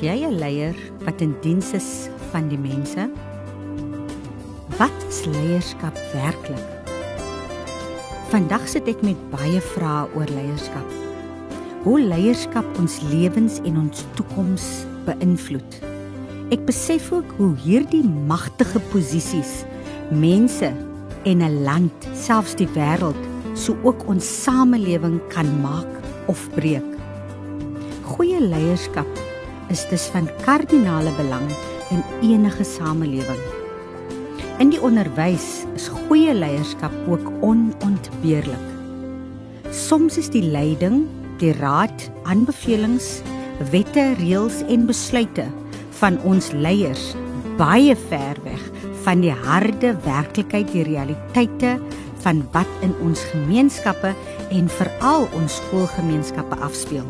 jy 'n leier wat in diens is van die mense? Wat is leierskap werklik? Vandag sit ek met baie vrae oor leierskap. Hoe leierskap ons lewens en ons toekoms beïnvloed. Ek besef ook hoe hierdie magtige posisies mense en 'n land, selfs die wêreld, so ook ons samelewing kan maak of breek. Goeie leierskap is dus van kardinale belang in enige samelewing. In die onderwys is goeie leierskap ook onontbeerlik. Soms is die leiding die raad, aanbevelings, wette, reëls en besluite van ons leiers baie ver weg van die harde werklikheid, die realiteite van wat in ons gemeenskappe en veral ons skoolgemeenskappe afspeel.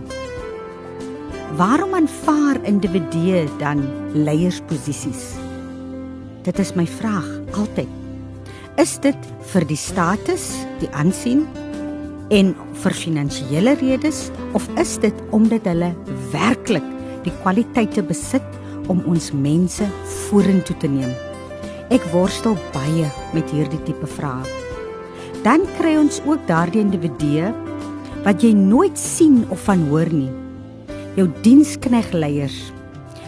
Waarom aanvaar individue dan leiersposisies? Dit is my vraag altyd. Is dit vir die status, die aansien, en vir finansiële redes of is dit omdat hulle werklik die kwaliteite besit om ons mense vorentoe te neem? Ek worstel baie met hierdie tipe vrae. Dan kry ons ook daardie individue wat jy nooit sien of van hoor nie. Jou diensknegleiers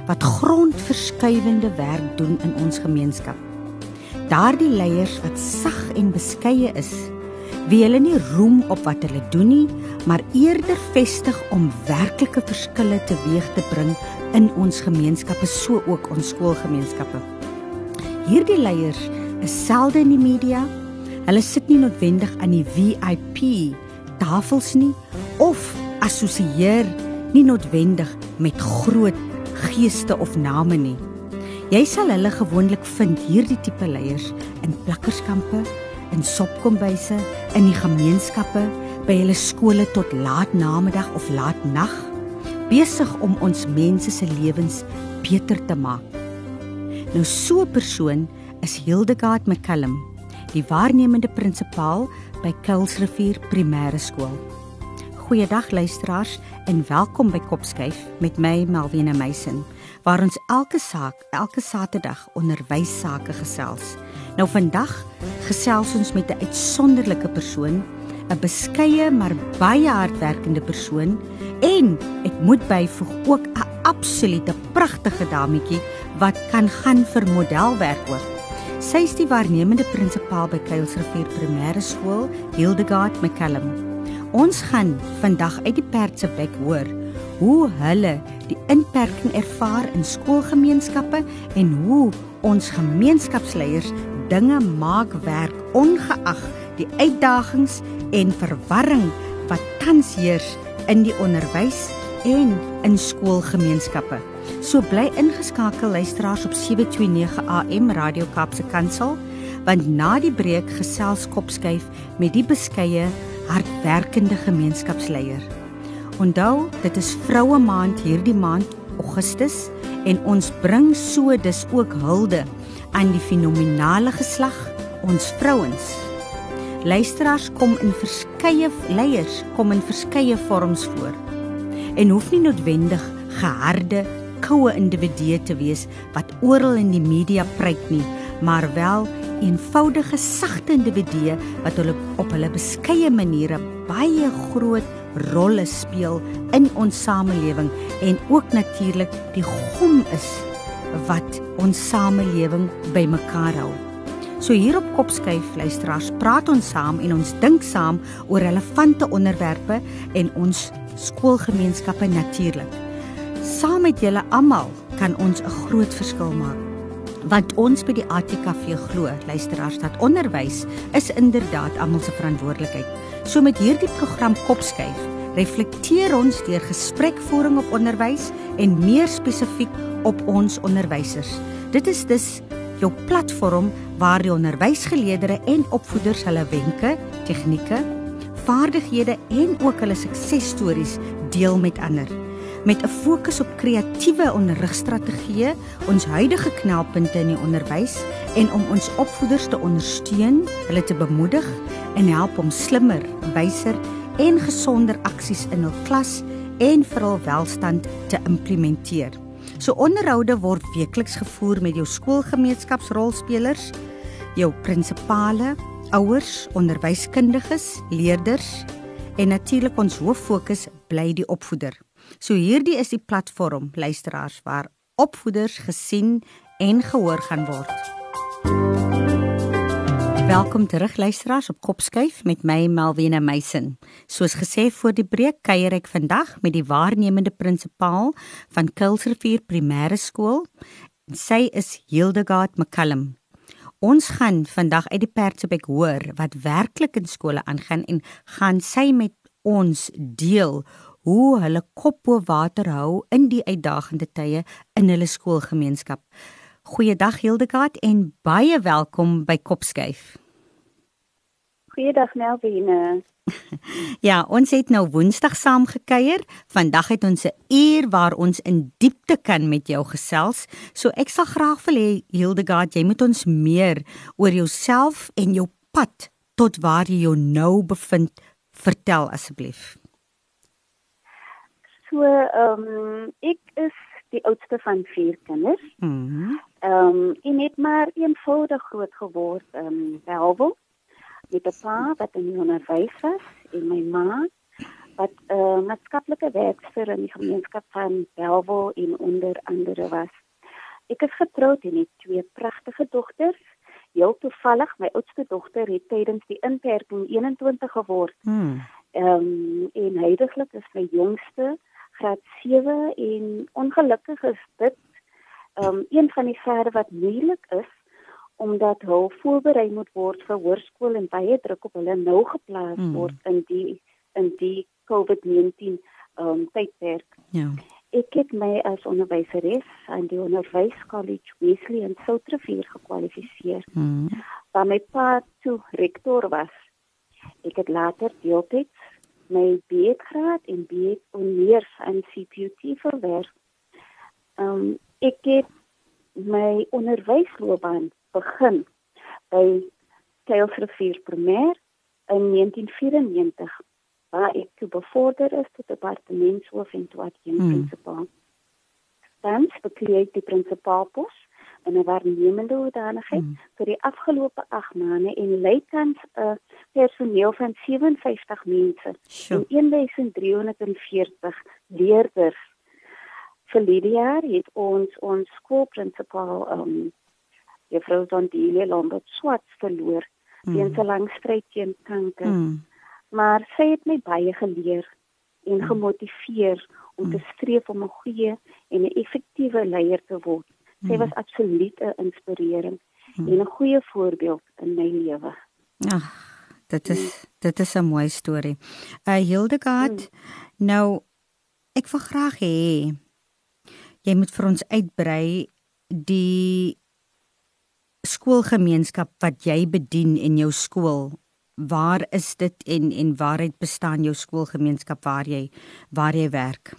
wat grondverskuivende werk doen in ons gemeenskap. Daardie leiers wat sag en beskeie is wie hulle nie roem op wat hulle doen nie, maar eerder vestig om werklike verskille teweeg te bring in ons gemeenskappe, so ook ons skoolgemeenskappe. Hierdie leiers is selde in die media. Hulle sit nie noodwendig aan die VIP tafels nie of assosieer nie noodwendig met groot geeste of name nie. Jy sal hulle gewoonlik vind hierdie tipe leiers in plakkerskampe, in sopkombuise, in die gemeenskappe, by hulle skole tot laat namiddag of laat nag, besig om ons mense se lewens beter te maak. Nou so 'n persoon is Hildegard McCallum, die waarnemende prinsipaal by Kuilsrivier Primêre Skool. Goeiedag luisteraars en welkom by Kopskyf met my Malwena Meisen waar ons elke saak elke Saterdag onderwys sake gesels. Nou vandag gesels ons met 'n uitsonderlike persoon, 'n beskeie maar baie hardwerkende persoon en ek moet byvoeg ook 'n absolute pragtige dametjie wat kan gaan vir modelwerk ook. Sy is die waarnemende prinsipaal by Kuilsrivier Primêre Skool, Hildegard McCallum. Ons gaan vandag uit die perd se bek hoor hoe hulle die inperking ervaar in skoolgemeenskappe en hoe ons gemeenskapsleiers dinge maak werk ongeag die uitdagings en verwarring wat tans heers in die onderwys en in skoolgemeenskappe. So bly ingeskakel luisteraars op 729 AM Radio Kaapse Kansel want na die breek gesels kopskuif met die beskeie hardwerkende gemeenskapsleier. Onthou, dit is vroue maand hierdie maand Augustus en ons bring so dis ook hulde aan die fenominale geslag ons vrouens. Luisteraars kom in verskeie leiers kom in verskeie vorms voor. En hoef nie noodwendig geharde, koue individue te wees wat oral in die media pryk nie, maar wel eenvoudige, sagte individue wat hulle op hulle beskeie maniere baie groot rolle speel in ons samelewing en ook natuurlik die gom is wat ons samelewing bymekaar hou. So hier op Kopskyf luisteraars praat ons saam en ons dink saam oor relevante onderwerpe en ons skoolgemeenskappe natuurlik. Saam met julle almal kan ons 'n groot verskil maak. Want ons by die ATKV glo, luisteraars, dat onderwys is inderdaad almal se verantwoordelikheid. So met hierdie program Kopskyf reflekteer ons deur gesprekvoering op onderwys en meer spesifiek op ons onderwysers. Dit is dus jou platform waar die onderwysgeleerders en opvoeders hulle wenke, tegnieke, vaardighede en ook hulle suksesstories deel met ander. Met 'n fokus op kreatiewe onderrigstrategieë, ons huidige knelpunte in die onderwys en om ons opvoeders te ondersteun, hulle te bemoedig en help om slimmer, wyser en gesonder aksies in hul klas en vir hul welstand te implementeer. So onderhoude word weekliks gevoer met jou skoolgemeenskapsrolspelers, jou prinsipale, ouers, onderwyskundiges, leerders en natuurlik ons hoof fokus bly die opvoeder. So hierdie is die platform luisteraars waar opvoeders gesien en gehoor gaan word. Welkom terug luisteraars op Kopskuif met my Melvina Meisen. Soos gesê voor die breek kuier ek vandag met die waarnemende prinsipaal van Kulsrivier Primêre Skool. Sy is Hildegard McCallum. Ons gaan vandag uit die Pertsebek hoor wat werklik in skole aangaan en gaan sy met ons deel hoe hulle kop bo water hou in die uitdagende tye in hulle skoolgemeenskap. Goeiedag Hildegard en baie welkom by Kopskuif. Goeiedag Melvine. Ja, ons het nou Woensdag saam gekuier. Vandag het ons 'n uur waar ons in diepte kan met jou gesels. So ek sal graag wil hê Hildegard, jy moet ons meer oor jouself en jou pad tot waar jy jou nou bevind vertel asseblief. So, ehm um, ek is die oudste van vier kinders. Mhm. Ehm um, en het maar eenvoudig groot geword in um, Welwel met 'n pa wat in die onderwys was en my ma wat 'n uh, maatskaplike werker in die gemeenskap van Welwel en onder andere was. Ek is getroud en het twee pragtige dogters. Heel toevallig, my oudste dogter het tydens die inperking 21 geword. Hmm. Ehm um, en heidaglik is my jongste graad 7 en ongelukkig is dit ehm um, een van die verde wat moeilik is omdat hulle voorberei moet word vir hoërskool en baie druk op hulle nou geplaas mm. word in die in die COVID-19 ehm um, tydperk. Ja. Ek het my as onderwyseres aan die Onderwys College Wesley in Soutrivier gekwalifiseer. Mm. Waar my pa toe rektor was. Ek het later deeltyds my BA graad en BA honeurs aan CPUT verwerf. Ehm um, ek het my onderwysloopbaan begin by Kuilsrivier Primêr in 1994 waar ek toe bevorder is tot departementshoof en toe adjunkt hmm. Dan bekleed ek die prinsipaalpos in 'n waarnemende hoedanigheid hmm. vir die afgelope 8 maande en lei tans 'n personeel van 57 mense sure. en 1340 leerders. Vir die jaar het ons ons skoolprinsipaal um Juffrou Zondiele Lombard Swart verloor mm. teen 'n lang stryd teen kanker. Mm. Maar sy het my baie geleer en mm. gemotiveer om mm. te streef om 'n goeie en 'n effektiewe leier te word. Sy mm. was absoluut 'n inspirering mm. en 'n goeie voorbeeld in my lewe. Ag, dit is mm. dit is 'n mooi storie. Uh Hildegard, mm. nou ek wil graag hê jy moet vir ons uitbrei die skoolgemeenskap wat jy bedien in jou skool. Waar is dit en en waaruit bestaan jou skoolgemeenskap waar jy waar jy werk?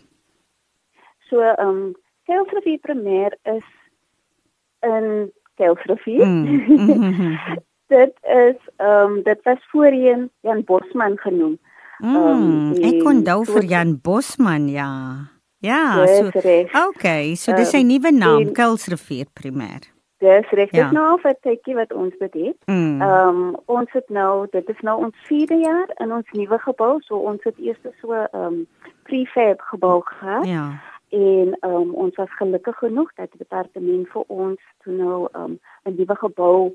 So, ehm um, Kelsrivier Primêr is in Kelsrivier. Mm. dit is ehm um, dit was voorheen Jan Bosman genoem. Mm, um, ek onthou vir Jan Bosman, ja. Ja, so. Okay, so dis sy um, nuwe naam, Kelsrivier Primêr. Dis reg. Ja. Dit nou vir tydjie wat ons dit het. Mm. Ehm mm. um, ons het nou dit is nou ons 4de jaar in ons nuwe gebou. So ons het eers so 'n um, prefab gebou gehad. Ja. En um, ons was gelukkig genoeg dat die departement vir ons toe nou um, 'n nuwe gebou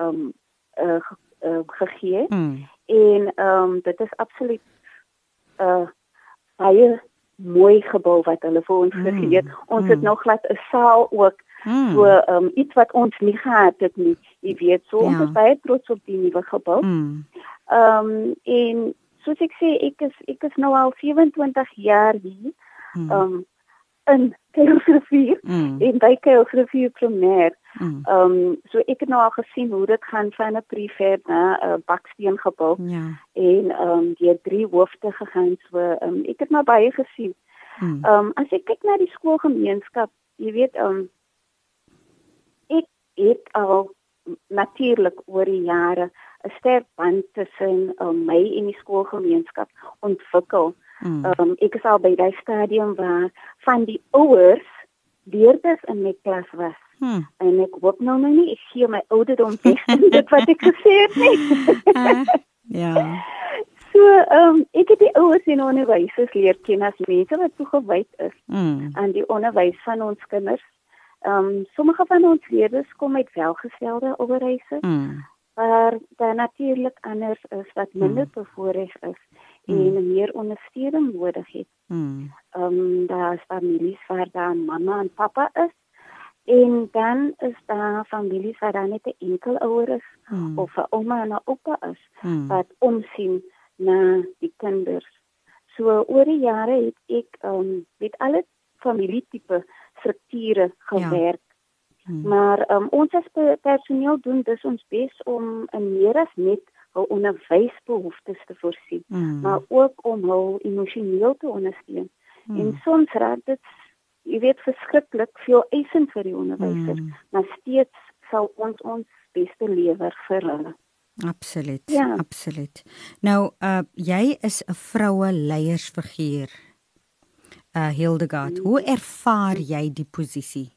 um, uh, ge, uh, gegee. Mm. En um, dit is absoluut 'n uh, baie mooi gebou wat hulle vir ons mm. gegee het. Ons mm. het nou glad 'n saal ook Hmm. So um, iets wat ons nie gehad het nie. Jy weet so ja. ons is baie trots op die nuwe gebou. Hmm. Ehm um, en soos ek sê ek is ek is nou al 27 jaar hier. Hmm. Ehm um, in Kuilsrivier mm. en by Kuilsrivier primêr. Hmm. Ehm um, so ek het nou al gesien hoe dit gaan van 'n prefab na 'n baksteen gebou. Ja. En ehm um, die drie hoofde gegaan so ehm um, ek het maar baie gesien. Hmm. Ehm um, as ek kyk na die skoolgemeenskap, jy weet ehm um, het al natuurlik oor die jare 'n sterk band tussen um, my en die skoolgemeenskap ontwikkel. Mm. Um, ek is al by daai stadium waar van die ouers leerders in my klas was. Hmm. En ek hoop nou nou nie ek gee my ouderdom weg dit wat ek gesê het nie. Uh, ja. so, ehm um, ek het die ouers en onderwysers leer ken as mense wat toegewyd is Mm. aan die onderwys van ons kinders. Ehm um, sommige van ons leerders kom uit welgestelde ouerhuise, Mm. maar daar natuurlik anders is wat minder bevoorreg is en meer ondersteuning nodig het. Mm. Ehm um, daar is families waar daar mamma en pappa is en dan is daar families waar daar net 'n enkel ouer is Mm. of 'n ouma en 'n oupa is Mm. wat omsien na die kinders. So oor die jare het ek ehm um, met alle familietipe strukture gewerk. Mm. Maar ehm um, ons as pe- personeel doen dus ons bes om in meer as net hul onderwysbehoeftes te voorsien, Mm. maar ook om hul emosioneel te ondersteun. Mm. En soms raak dit jy weet verskriklik veel eisend vir die onderwysers, Mm. maar steeds sal ons ons beste lewer vir hulle. Absoluut. Ja. Absoluut. Nou, uh jy is 'n vroue leiersfiguur. Uh Hildegard, hoe ervaar jy die posisie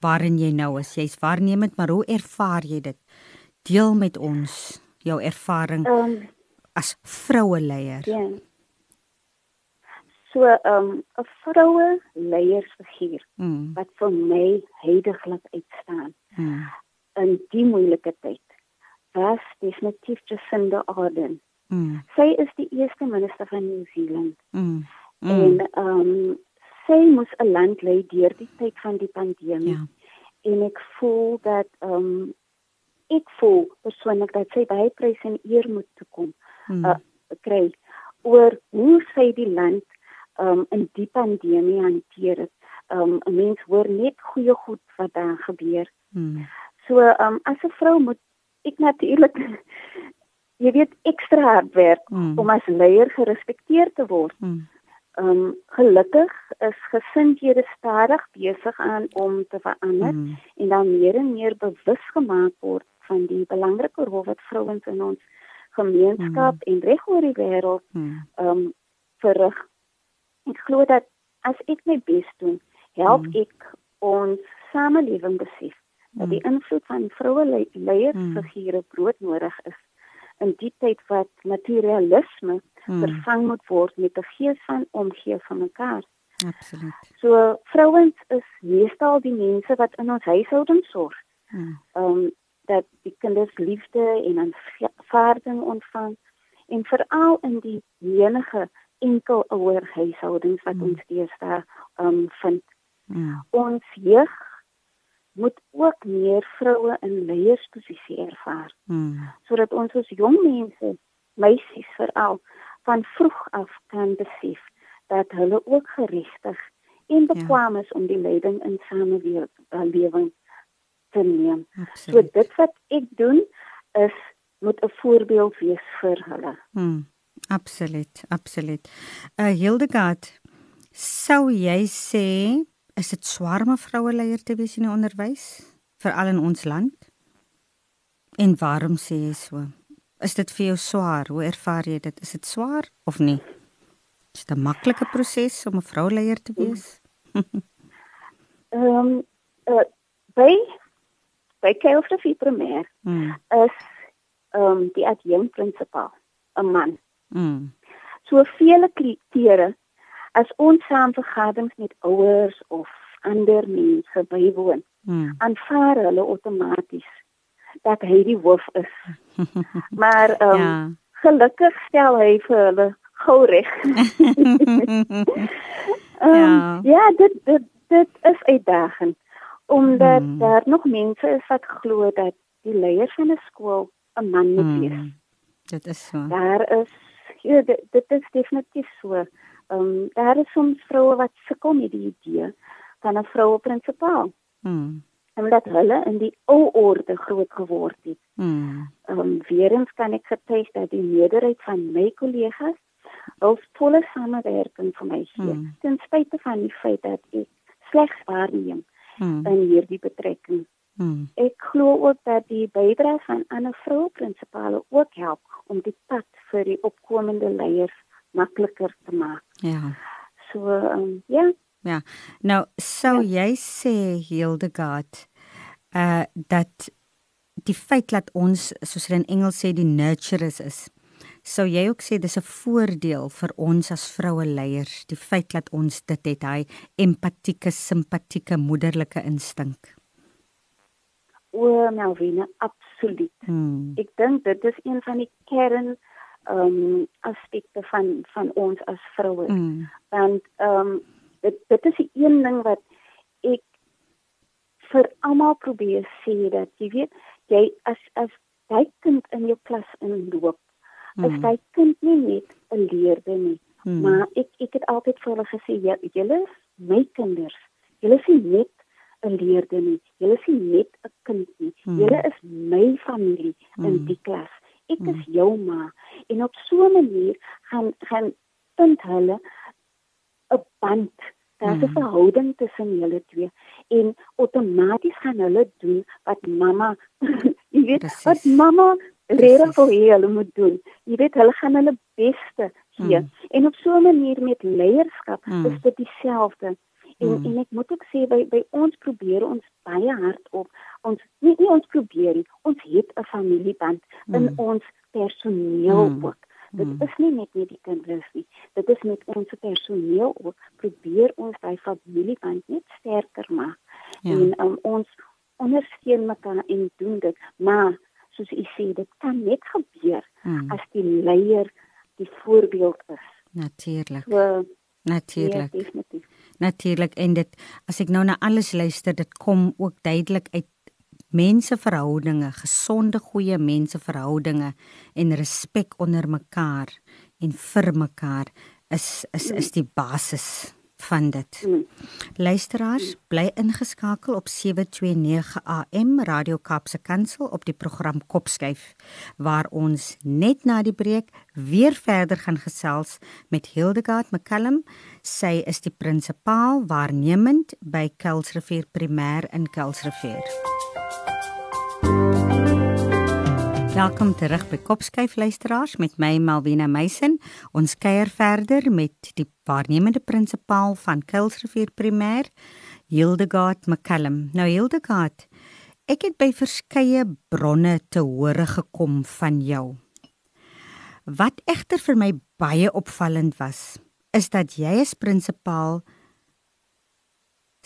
waarin jy nou is? Jy's waarnemend, maar hoe ervaar jy dit? Deel met ons jou ervaring um, as vroue leier. Ja. So ehm um, 'n vroue leiersfiguur Mm. wat vir my heiliglik uitstaan Mm. in die moeilike tyd. Was definitief Jacinda Ardern. Mm. Sy is die eerste minister van Nieu-Seeland Mm. en ehm um, sy moes 'n land lei deur die tyd van die pandemie. Ja. En ek voel dat ehm um, ek voel persoonlik dat sy baie prys en eer moet toekom. Mm. uh, kry oor hoe sy die land um, in die pandemie hanteer het. Um, 'n mens hoor net goeie goed wat daar gebeur. Mm. So um, as 'n vrou moet ek natuurlik jy weet ekstra hard werk Mm. om as leier gerespekteer te word. Mm. Um, gelukkig is gesindhede stadig besig aan om te verander Mm. en dan meer en meer bewus gemaak word van die belangrike rol wat vrouens in ons gemeenskap mm. en reg oor die wêreld Mm. um verrig. Ek glo dat as ek my bes doen, help Mm. mm. ek ons samelewing besef dat die invloed van vroue le leiersfigure broodnodig is in die tyd wat materialisme Mm. vervang moet word met 'n gees van omgee van mekaar. Absoluut. So vrouens is meestal die mense wat in ons huishoudings sorg. Mm. Um dat die kinders liefde en aanvaarding ontvang en veral in die menige enkel ouer huishoudings wat Mm. ons deesdae um vind. Mm. Ons jeug moet ook meer vroue in leiersposisie ervaar Mm. sodat ons as jong mense, meisies veral, van vroeg af kan besef dat hulle ook geregtig en bekwam is om die leiding in samelewing te neem. So Absoluut. dit wat ek doen is moet 'n voorbeeld wees vir hulle. Mm, absoluut, absoluut. Uh Hildegard, sou jy sê is dit swaar om 'n vroue leier te wees in die onderwys, veral in ons land? En waarom sê jy so? Is dit vir jou swaar? Hoe ervaar jy dit? Is dit swaar of nie? Is dit 'n maklike proses om 'n vrou leier te wees? Ehm um, uh, by by Kelfree primêr Mm, is ehm um, die adjunkt prinsipaal 'n man. mm, So vele kere as ons saam vergaderings met ouers of ander mense bywoon, mm. aanvaar hulle outomaties dat hy die hoof is. Maar ehm um, ja. gelukkig stel hy vir hulle gou reg. Um, Ja. ja, dit dit dit is uitdagend omdat Hmm. daar nog mense is wat glo dat die leier van 'n skool 'n man moet wees. Mm, dit is so. Daar is ja, dit, dit is definitief so. Ehm um, daar is soms vroue wat sukkel met die idee van 'n vroue prinsipaal Mm, omdat hulle in die ou orde groot geword het. mm, Ehm um, weer eens kan ek getuig dat die meerderheid van my kollegas wil volle samewerking vir my gee, Hmm. ten spyte van die feit dat ek slegs waarneem mm, in hierdie betrekking. mm. Ek glo ook dat die bydrae van ander vroue prinsipale ook help om die pad vir die opkomende leiers makliker te maak. Ja. So ehm um, ja, Ja. Nou sou ja. jy sê Hildegard uh dat die feit dat ons soos hulle in Engels sê die nurturers is. Sou jy ook sê dis 'n voordeel vir ons as vroue leiers, die feit dat ons dit het, hy empatieke, simpatieke, moederlike instink. O, Melvina, absoluut. Hmm. Ek dink dit is een van die kern ehm um, aspekte van van ons as vroue. Hmm. Want ehm um, dit dit is die een ding wat ek vir almal probeer sê dat jy weet jy as as jy kind in jou klas inloop mm. as jy kind nie net 'n leerder nie mm. maar ek ek het altyd vir hulle gesê ja, julle is my kinders julle is net 'n leerder nie julle is nie net 'n kind nie mm. julle is my familie mm. in die klas ek mm. is jou ma en op so 'n manier gaan gaan punt hulle 'n band Daar's 'n mm. verhouding tussen julle twee en outomaties gaan hulle doen wat mamma jy weet Precies. wat mamma regtig vir hulle moet doen. Jy weet hulle gaan hulle beste gee. Mm. En op so 'n manier met leierskap mm. is dit dieselfde. En mm. en ek moet ook sê by by ons probeer ons baie hard op ons nie, nie ons probeer nie. Ons het 'n familieband mm. in ons personeel mm. ook. Dit hmm. is nie net met die kinders nie. Dit is met ons personeel ook. Probeer ons daai familieband net sterker maak. Ja. En um, ons ondersteun mekaar en doen dit. Maar soos u sê, dit kan net gebeur hmm. as die leier die voorbeeld is. Natuurlik. So, Natuurlik. Ja, Natuurlik en dit as ek nou na alles luister, dit kom ook duidelik uit menseverhoudinge, gesonde goeie menseverhoudinge en respek onder mekaar en vir mekaar is is is die basis van dit. Luisteraars, bly ingeskakel op 729 AM Radio Kaapse Kansel op die program Kopskyf waar ons net na die breek weer verder gaan gesels met Hildegard McCallum. Sy is die prinsipaal waarnemend by Kelsrivier Primêr in Kelsrivier. Welkom terug by Kopskyf luisteraars met my Malvina Meisen. Ons kuier verder met die waarnemende prinsipaal van Kuilsrivier Primêr, Hildegard McCallum. Nou Hildegard, ek het by verskeie bronne te hore gekom van jou. Wat egter vir my baie opvallend was, is dat jy as prinsipaal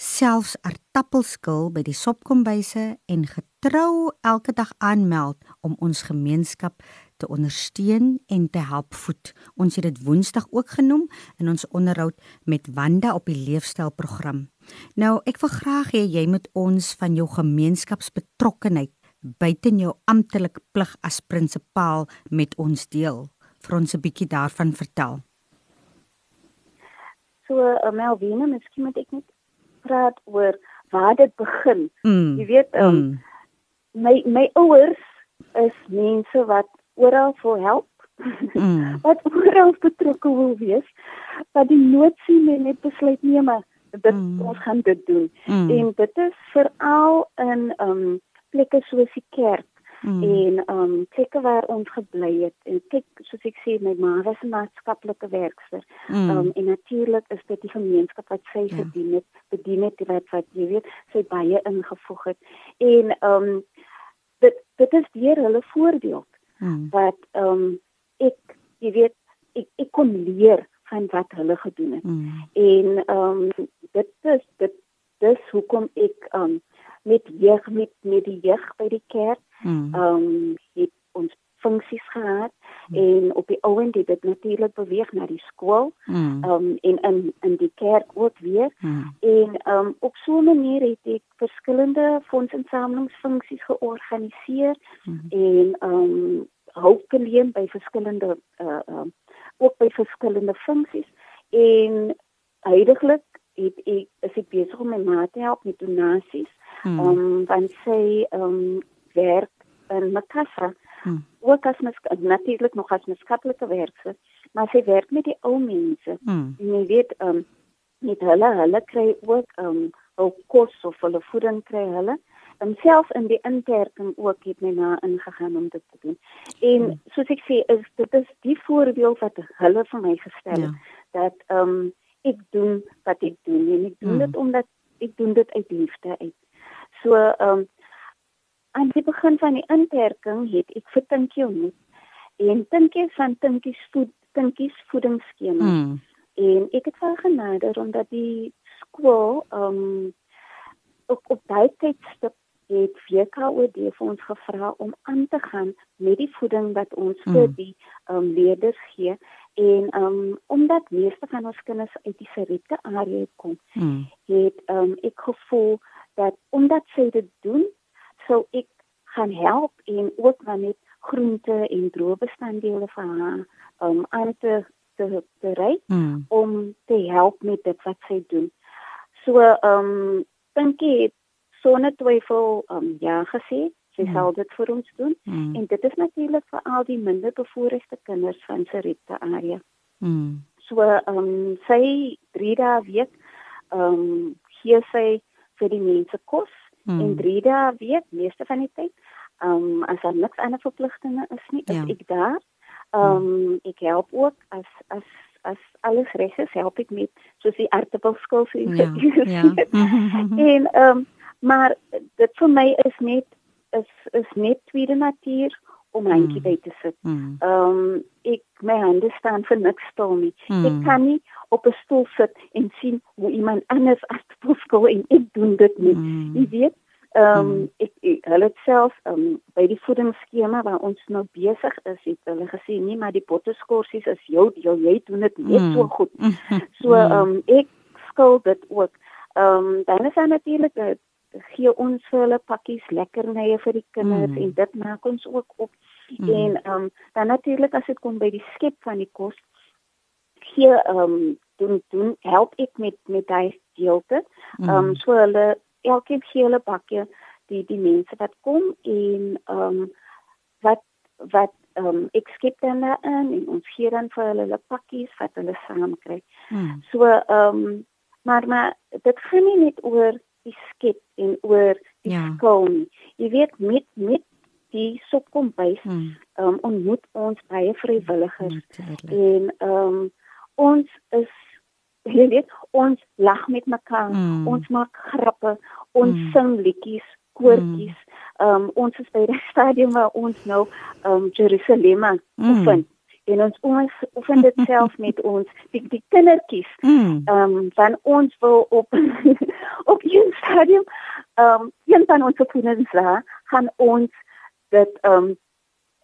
selfs aartappelskil by die sopkombyse en getrou elke dag aanmeld om ons gemeenskap te ondersteun en te help voed. Ons het dit Woensdag ook genoem in ons onderhoud met Wanda op die leefstylprogram. Nou, ek wil graag hê jy moet ons van jou gemeenskapsbetrokkenheid buite jou amptelike plig as prinsipaal met ons deel. Vir ons 'n bietjie daarvan vertel. So, uh, Melvina, miskien moet ek net praat oor waar dit begin. Mm. Jy weet, um, mm. my my ouers is mense wat oral wil help. Mm. wat oral betrokke wil wees. Dat die nood sien en net besluit neem maar dit mm. ons gaan dit doen. Mm. En dit is veral in um plekke soos die kerk mm. en um plekke waar ons gebly het en kyk soos ek sê my ma was 'n maatskaplike werkster mm. um en natuurlik is dit die gemeenskap wat sy ja. gedien het bedien het wat wat jy weet sy baie ingevoeg het en um dit dit is deur hulle voorbeeld mm. wat um ek jy weet ek ek kon leer van wat hulle gedoen het mm. en um dit is dit dis hoekom ek um met jeug met met die jeug by die kerk Hmm. Ehm um, het ons funksies gehad mm. en op die ouend het dit natuurlik beweeg na die skool. Hmm. Ehm mm. um, en in in die kerk ook weer. Mm. En ehm um, op so 'n manier het ek verskillende fondsinsamelingsfunksies georganiseer mm. en ehm um, hulp geleen by verskillende uh ehm uh, ook by verskillende funksies en heidaglik het ek is ek besig om my ma te help met donasies. Ehm mm. um, want sy ehm um, werk in Makassar. Hmm. Ook as mens natuurlik nog as maatskaplike werker, maar sy werk met die ou mense. Hmm. En jy weet, ehm um, met hulle, hulle kry ook ehm um, hul kos of hulle voeding kry hulle. En selfs in die inperking ook het my na ingegaan om dit te doen. En hmm. soos ek sê, is dit is die voorbeeld wat hulle vir my gestel het ja. dat ehm um, ek doen wat ek doen en ek doen mm. dit omdat ek doen dit uit liefde uit. So ehm um, aan die begin van die inperking het ek vir Tinkie ontmoet en Tinkie van Tinkie's voed Tinkie's voedingsskema. Mm. En ek het haar genader omdat die skool ehm um, op op daai tydstip het VKOD vir ons gevra om aan te gaan met die voeding wat ons mm. vir die um, leerders gee en um, omdat meeste van ons kinders uit die serette area kom mm. het um, ek gevoel dat omdat sy dit doen sou ek gaan help en ook dan net groente en droë bestanddele vir haar um, aan te te, te ry mm. om te help met dit wat sy doen so um, dink ek sonder twyfel um ja gesê sy mm. sal dit vir ons doen mm. en dit is natuurlik vir al die minder bevoorregte kinders van Serepta area. Mm. So um sy 3 dae week um hier sy vir die mense kos mm. en 3 dae week meeste van die tyd um as daar niks ander verpligtinge is nie is ja. ek daar. Um mm. ek help ook as as as alles reg is help ek met soos die aardappelskil so iets. Ja. ja. en um Maar dit vir my is net is is net tweede natuur om my handjie mm. by te sit. Mm. Ehm mm. um, ek my hande staan vir niks stil nie. Mm. Ek kan nie op 'n stoel sit en sien hoe iemand anders as posko en ek doen dit nie. Mm. Jy weet, ehm um, mm. ek, ek hulle self ehm um, by die voedingsskema waar ons nou besig is, het hulle gesê nee, maar die potteskorsies is jou deel. Jy doen dit net mm. so goed. So ehm um, ek skuld dit ook. Ehm um, dan is daar natuurlik 'n gee ons vir hulle pakkies lekkernye vir die kinders mm. en dit maak ons ook op. Mm. En ehm um, dan natuurlik as dit kom by die skep van die kos gee ehm um, doen doen help ek met met daai deelte. Ehm um, so hulle elkeen gee hulle pakkie die die mense wat kom en ehm um, wat wat ehm um, ek skep dan in en ons gee dan vir hulle hulle pakkies wat hulle saam kry. Mm. So ehm um, maar maar dit gaan nie net oor die skep en oor die ja. skoon. Jy weet met met die sopkombuis hmm. um, ontmoet ons baie vrywilligers Natuurlijk. en um, ons is jy weet ons lag met mekaar, hmm. ons maak grappe, ons hmm. sing liedjies, koortjies. Hmm. Um, ons is by die stadium waar ons nou um, Jerusalem hmm. En ons ons oefen dit self met ons die, die kindertjies. Mm. Ehm um, van ons wil op op een stadium ehm um, een van ons kinders daar gaan ons dit ehm um,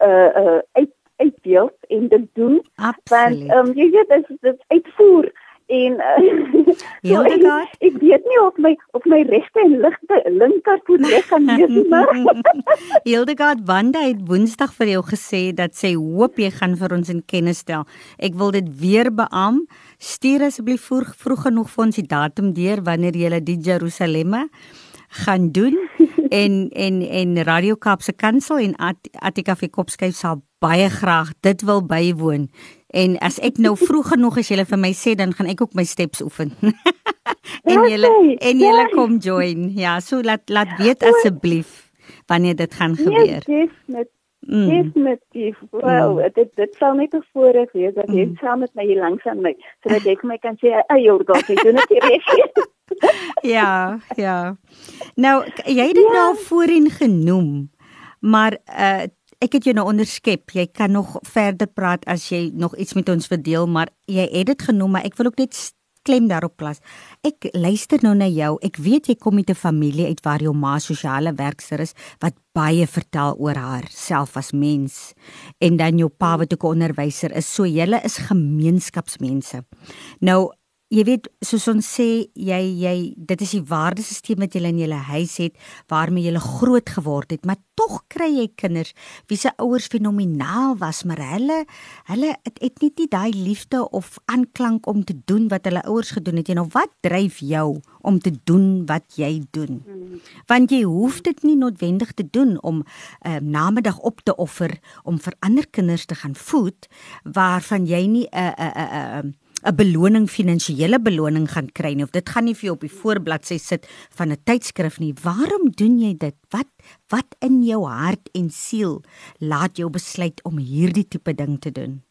uh uh uit uitdeel en dit doen. Absoluut. Want ehm um, jy weet dit is uitvoer en uh, so ek, ek weet nie of my of my regte en ligte linker voet reg kan wees nie maar Hildegard Wanda het Woensdag vir jou gesê dat sy hoop jy gaan vir ons in kennis stel. Ek wil dit weer beam. Stuur asseblief vroeg, vroeg genoeg vir ons die datum deur wanneer jy die Jerusalemme gaan doen en en en Radio Kaapse Kansel en Attika vir Kopskyf sal baie graag dit wil bywoon. En as ek nou vroeg genoeg as jy vir my sê dan gaan ek ook my steps oefen. en jy en jy kom join. Ja, so laat laat weet asseblief wanneer dit gaan nee, gebeur. Ja, definitief. Mm. Definitief. Wow, mm. dit dit sal net voorreg wees dat jy mm. saam met my hier langs aan my sodat ek my kan sê, "Ag, jy dog, jy doen dit reg." ja, ja. Nou, jy het dit ja. nou voorheen genoem, maar uh ek het jou nou onderskep. Jy kan nog verder praat as jy nog iets met ons verdeel, maar jy het dit genoem, maar ek wil ook net klem daarop plaas. Ek luister nou na jou. Ek weet jy kom met 'n familie uit waar jou ma sosiale werker is wat baie vertel oor haar self as mens en dan jou pa wat ook 'n onderwyser is. So julle is gemeenskapsmense. Nou jy weet soos ons sê jy jy dit is die waardesisteem wat jy in jou huis het waarmee jy groot geword het. Maar tog kry jy kinders wie se ouers fenomenaal was maar hulle hulle het, het nie die daai liefde of aanklank om te doen wat hulle ouers gedoen het. Jy nou wat dryf jou om te doen wat jy doen? Want jy hoef dit nie noodwendig te doen om 'n uh, eh, namiddag op te offer om vir ander kinders te gaan voed waarvan jy nie 'n 'n 'n 'n beloning finansiële beloning gaan kry nie of dit gaan nie vir jou op die voorbladsy sit van 'n tydskrif nie. Waarom doen jy dit? Wat wat in jou hart en siel laat jou besluit om hierdie tipe ding te doen?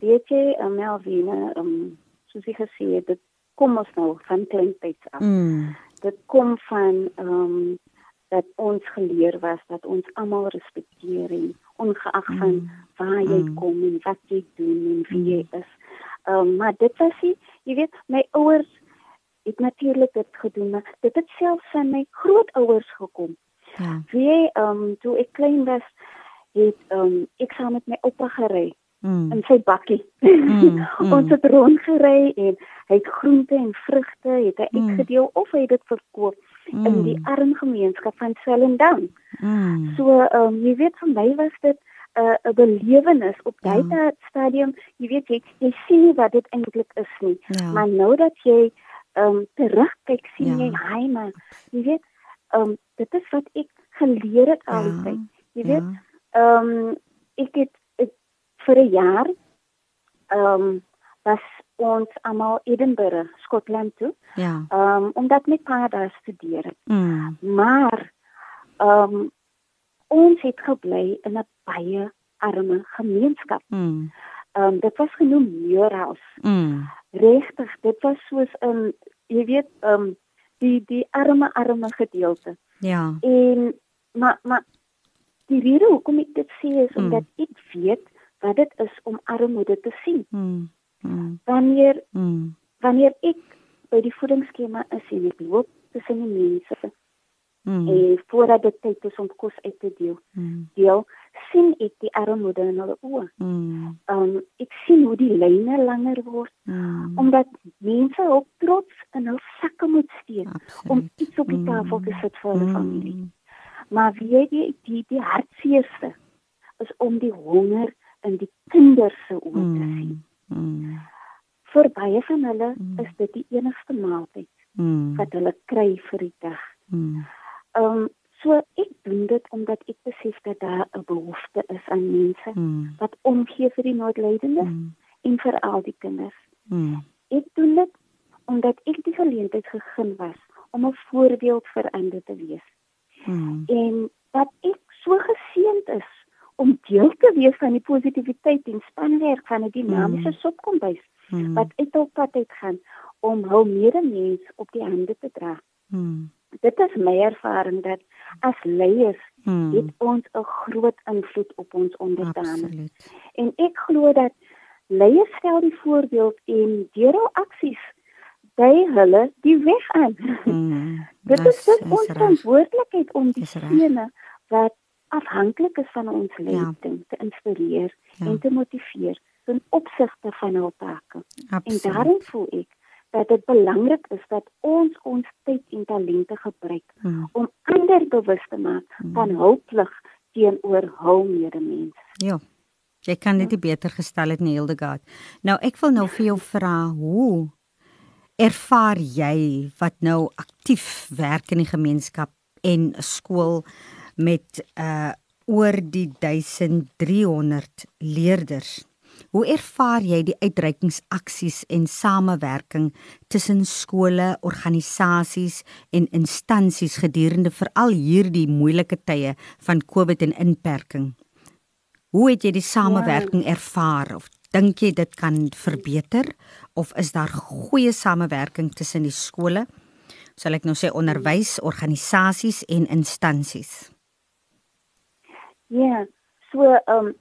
Weet jy, Melvina, um, soos jy gesê het, dit kom ons nou van kleintyd af. Mm. Dit kom van ehm um, dat ons geleer was dat ons almal respekteer en ongeag van Mm. waar jy Mm. kom en wat jy doen en wie jy is. Ehm um, maar dit was nie, jy weet, my ouers het natuurlik dit gedoen, maar dit het selfs van my grootouers gekom. Ja. Wie ehm um, toe ek klein was, het ehm um, ek saam met my oupa gery Mm. in sy bakkie. Mm, mm. ons het rondgery en hy het groente en vrugte het hy Mm. uitgedeel of hy het dit verkoop in die arm gemeenskap van Swellendam. Mm. So ehm um, jy weet vir my was dit 'n uh, belewenis op daai Ja. ja. stadium. Jy weet jy, jy sien nie wat dit eintlik is nie. Ja. Maar nou dat jy ehm um, terugkyk sien Ja. jy hy maar jy weet ehm um, dit is wat ek geleer het al die Ja. tyd. Jy weet Ja. Ehm um, ek het ek, vir 'n jaar ehm um, was ons almal Edinburgh, Skotland toe. Ja. Ehm um, omdat my pa daar studeer het. Mm. Maar ehm um, ons het gebly in 'n baie arme gemeenskap. Mm. Ehm um, dit was genoem Muirhouse. Mm. Regtig, dit was soos 'n jy weet ehm um, die die arme arme gedeelte. Ja. En maar maar die rede hoekom ek dit sê is Mm. omdat ek weet wat dit is om armoede te sien. Mm. Mm. Wanneer Mm. wanneer ek by die voedingsskema is en ek loop tussen die mense Mm. en voordat dit tyd is om kos uit te deel, Mm. deel sien ek die armoede in hulle oë. Mm. Um ek sien hoe die lyne langer word Mm. omdat mense ook trots in hul sakke moet steek om Absoluut. iets op die tafel te sit vir hulle familie. Mm. Maar weet jy die die hartseerste is om die honger in die kinders se oë te sien. Mm. Mm. Vir baie van hulle Mm. is dit die enigste maaltyd Mm. wat hulle kry vir die dag. Mm. Ehm um, so ek doen dit omdat ek besef dat daar 'n behoefte is aan mense Mm. wat omgee vir die noodlydendes Mm. en vir al die kinders. Mm. Ek doen dit omdat ek die geleentheid gegee was om 'n voorbeeld vir ander te wees. Mm. en dat ek so geseënd is om deel te wees van die positiwiteit en spanwerk van 'n dinamiese Mm. sopkombuis Mm. wat uit op pad uitgaan om hul medemens op die hande te dra. Mm. Dit is my ervaring dat as leiers Mm. het ons 'n groot invloed op ons onderdanen. Absoluut. En ek glo dat leiers stel die voorbeeld en deur hul aksies dui hulle die weg aan. Mm. Dit is dit ons reg. verantwoordelikheid om reg. diegene wat afhanklik is van ons leiding te inspireer Ja. en te motiveer ten opsigte van hul take. En daarom voel ek dat dit belangrik is dat ons ons tyd en talente gebruik Mm. om ander bewus te maak van hul plig teenoor hul medemens. Ja. Jy kan dit nie beter gestel het Hildegard. Nou ek wil nou vir jou vra hoe ervaar jy wat nou aktief werk in die gemeenskap en skool met uh oor die 1300 leerders. Hoe ervaar jy die uitreikingsaksies en samewerking tussen skole, organisasies en instansies gedurende veral hierdie moeilike tye van COVID en inperking? Hoe het jy die samewerking ervaar of dink jy dit kan verbeter of is daar goeie samewerking tussen die skole? Sal ek nou sê onderwys, organisasies en instansies? Ja, so ehm um,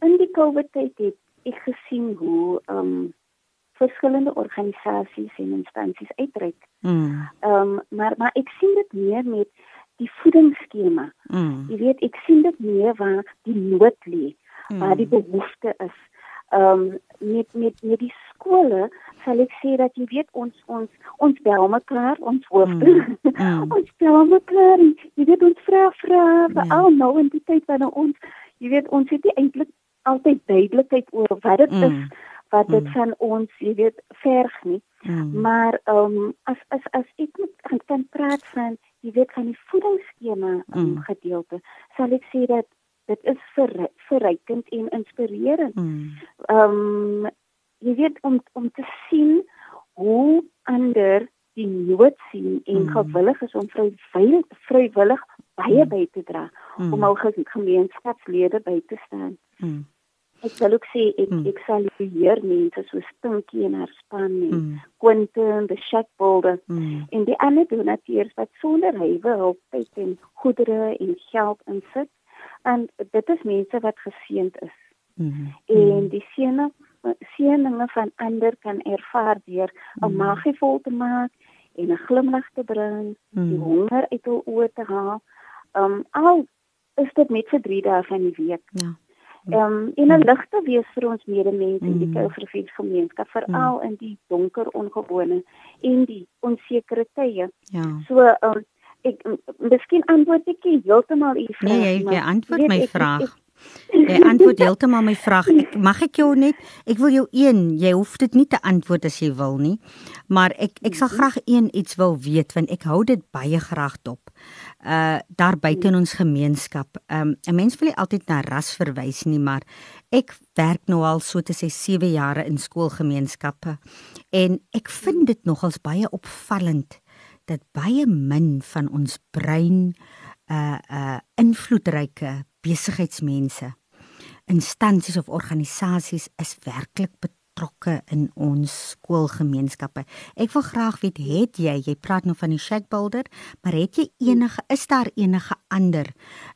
in die COVID tyd het ek gesien hoe ehm um, verskillende organisasies en instansies uitreik. Mm. Ehm um, maar maar ek sien dit meer met die voedingsskema. Mm. Jy weet, ek sien dit meer waar die nood lê, waar die behoefte is. Ehm um, met met met die skole sal ek sê dat jy weet ons ons ons bel mekaar, ons hoofde. Mm, mm. ons bel mekaar. en Jy weet ons vra vra vir Ja. al nou in die tyd wanneer ons jy weet ons het nie eintlik altyd duidelikheid oor wat dit Mm. is wat dit Mm. van ons jy weet verg nie. Mm. Maar ehm um, as as as ek moet kan- praat van jy weet van die voedingsskema um, Mm. gedeelte, sal ek sê dat dit is ver, verrykend en inspirerend. Mm. Ehm um, jy weet om om te sien hoe ander die nood sien en Mm. gewillig is om vrywillig vrywillig baie Mm. by te dra Mm. om hul ge- gemeenskapslede by te staan. Mm. Ek sal ook sê ek mm. ek sal hier mense so Stinkie en haar span en mm. Quentin, the Shackbolder mm. en die ander donateurs wat sonder hywe hulp tyd en goedere en geld insit. En dit is mense wat geseënd is. Mm. En die seëne seëninge van ander kan ervaar deur 'n mm. magie vol te maak en 'n glimlag te bring, mm. die honger uit hul oë te haal. Um al is dit net vir 3 dae van die week. Ja. Ehm um, in 'n lig te wees vir ons medemense in die mm. Kouvervier gemeenskap, veral mm. in die donker ongewone en die onsekere tye. Ja. So ehm um, ek miskien antwoord ek heeltemal u vraag. Nee, jy, jy antwoord my vraag. Ek, ek, Jy antwoord heeltemal my vraag. Ek mag ek jou net ek wil jou een, jy hoef dit nie te antwoord as jy wil nie. Maar ek ek sal graag een iets wil weet want ek hou dit baie graag dop. Uh daar buite in ons gemeenskap. Um 'n mens wil nie altyd na ras verwys nie, maar ek werk nou al so te sê 7 jare in skoolgemeenskappe en ek vind dit nogals baie opvallend dat baie min van ons brein uh uh invloedryke besigheidsmense, instansies of organisasies is werklik betrokke in ons skoolgemeenskappe. Ek wil graag weet, het jy, jy praat nou van die Shackbuilder, maar het jy enige is daar enige ander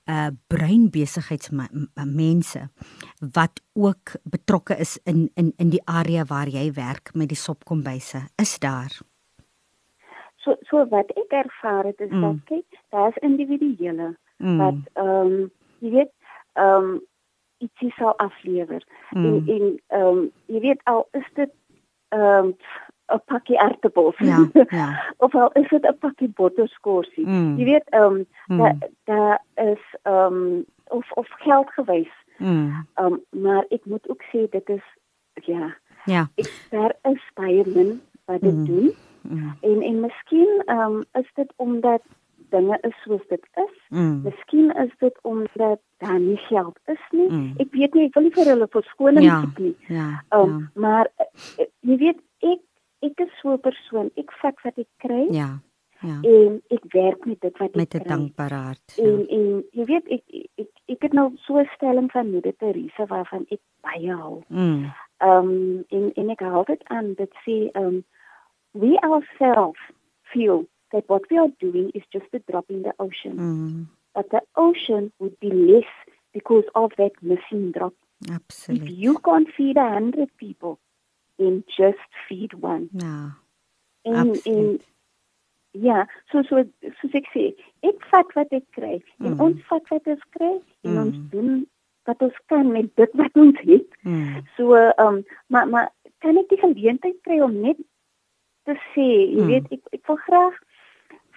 uh bruin besigheidsmense wat ook betrokke is in in in die area waar jy werk met die sopkombyse? Is daar? So so wat ek ervaar het is mm. dat kyk, daar's individuele mm. wat ehm um, ehm um, ietsie sou aflewer mm. en en ehm um, jy weet al is dit ehm um, 'n pakkie aardappels ja, ja. of al is dit 'n pakkie botterskorsie mm. jy weet ehm um, mm. daar daar is ehm um, of of geld gewys mm. um, maar ek moet ook sê dit is ja ja ek, daar is baie min wat dit mm. doen mm. en en miskien ehm um, is dit omdat dinge is soos dit is. Mm. Miskien is dit omdat daar nie geld is nie. Mm. Ek weet nie, ek wil nie vir hulle verskoning ja, soek nie. Ja. Um, ja. Maar uh, jy weet ek ek is so 'n persoon. Ek vat wat ek kry. Ja. Ja. En ek werk met dit wat ek met 'n dankbare hart. Ja. En en jy weet ek ek ek het nou so 'n stelling van moeder Teresa waarvan ek baie hou. Mm. Ehm um, en en ek hou dit aan dit sê ehm um, we ourselves feel that what we are doing is just a drop in the ocean. Mm. But the ocean would be less because of that missing drop. Absolutely. If you can't feed a hundred people, then just feed one. No. En en ja, so so soos ek sê, ek vat wat ek kry mm. en ons vat wat ons kry en mm. ons doen wat ons kan met dit wat ons het. Mm. So ehm um, maar maar kan ek die geleentheid kry om net te sê, jy mm. weet ek ek wil graag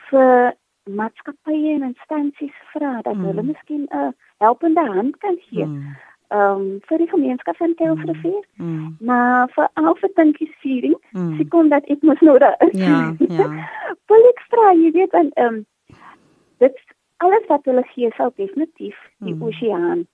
vir maatskappye en instansies vra dat mm. hulle miskien 'n helpende hand kan gee. Mm. Um vir die gemeenskap van Telfrivier. Mm. mm. Maar vir alfe dinkies viering, mm. sekond dat ek mos nou daar is. Ja, ja. Wil ek vra, jy weet en um dit alles wat hulle gee sou definitief die mm. oseaan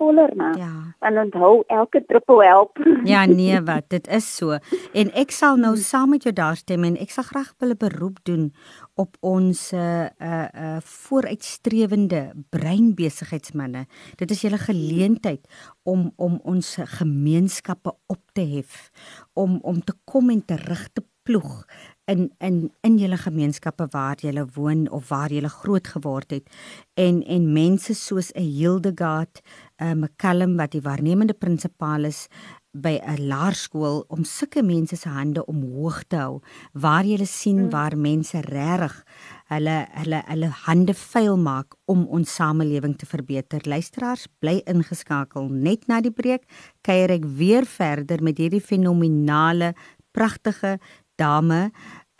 voller maak. Ja. En onthou elke druppel help. Ja, nee, wat, dit is so. En ek sal nou saam met jou daar stem en ek sal graag 'n beroep doen op ons uh uh vooruitstrewende breinbesigheidsmense. Dit is julle geleentheid om om ons gemeenskappe op te hef, om om te kom en terug te ploeg in in in julle gemeenskappe waar jy woon of waar jy groot geword het en en mense soos 'n Hildegard, 'n uh, McCallum wat die waarnemende prinsipaal is by 'n laerskool om sulke mense se hande omhoog te hou waar jy sien mm. waar mense regtig hulle hulle hulle hande vuil maak om ons samelewing te verbeter. Luisteraars, bly ingeskakel. Net na die breek kuier ek weer verder met hierdie fenominale pragtige dame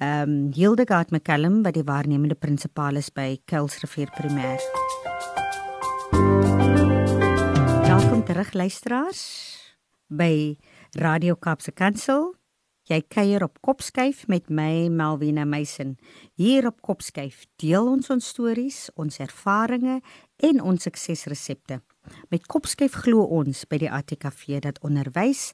ehm um, Hildegard McCallum wat die waarnemende prinsipaal is by Kuilsrivier Primêr. Welkom terug luisteraars by Radio Kaapse Kansel. Jy kuier op Kopskyf met my Melvina Meisen. Hier op Kopskyf deel ons ons stories, ons ervarings en ons suksesresepte. Met Kopskyf glo ons by die ATKV dat onderwys